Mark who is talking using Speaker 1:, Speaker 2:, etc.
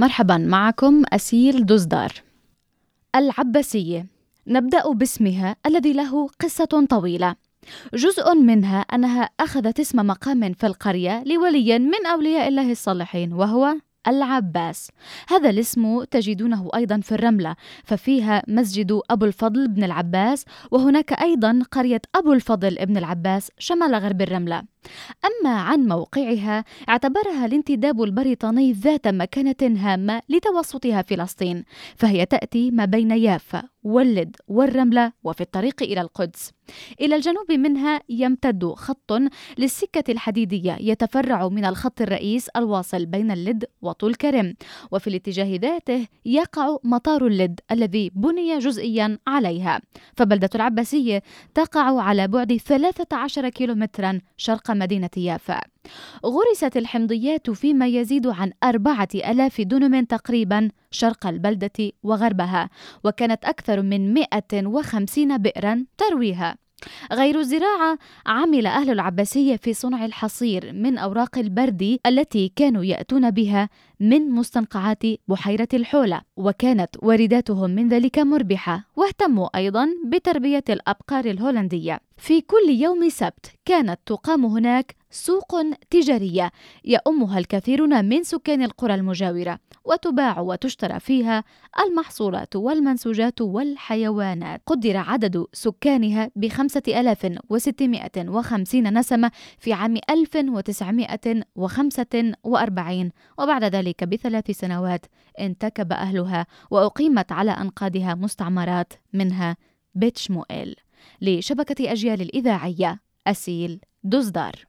Speaker 1: مرحبا معكم أسيل دزدار العباسية. نبدأ باسمها الذي له قصة طويلة. جزء منها أنها أخذت اسم مقام في القرية لولي من أولياء الله الصالحين وهو العباس. هذا الاسم تجدونه أيضا في الرملة ففيها مسجد أبو الفضل بن العباس وهناك أيضا قرية أبو الفضل بن العباس شمال غرب الرملة. أما عن موقعها اعتبرها الانتداب البريطاني ذات مكانة هامة لتوسطها فلسطين فهي تأتي ما بين يافا واللد والرملة وفي الطريق إلى القدس. إلى الجنوب منها يمتد خط للسكة الحديدية يتفرع من الخط الرئيس الواصل بين اللد وطول كرم وفي الاتجاه ذاته يقع مطار اللد الذي بني جزئيا عليها. فبلدة العباسية تقع على بعد 13 كيلومترا شرق مدينة يافا. غرست الحمضيات فيما يزيد عن أربعة ألاف دنم تقريبا شرق البلدة وغربها وكانت أكثر من 150 بئرا ترويها. غير الزراعة عمل أهل العباسية في صنع الحصير من أوراق البرد التي كانوا يأتون بها من مستنقعات بحيرة الحولة وكانت وارداتهم من ذلك مربحة. واهتموا أيضا بتربية الأبقار الهولندية. في كل يوم سبت كانت تقام هناك سوق تجارية يأمها الكثيرون من سكان القرى المجاورة وتباع وتشترى فيها المحصولات والمنسوجات والحيوانات. قدر عدد سكانها وستمائة وخمسين نسمة في عام 1945 وبعد ذلك بثلاث سنوات انتكب أهلها وأقيمت على أنقاضها مستعمرات منها بيت شموئيل. لشبكة أجيال الإذاعية أسيل دزدار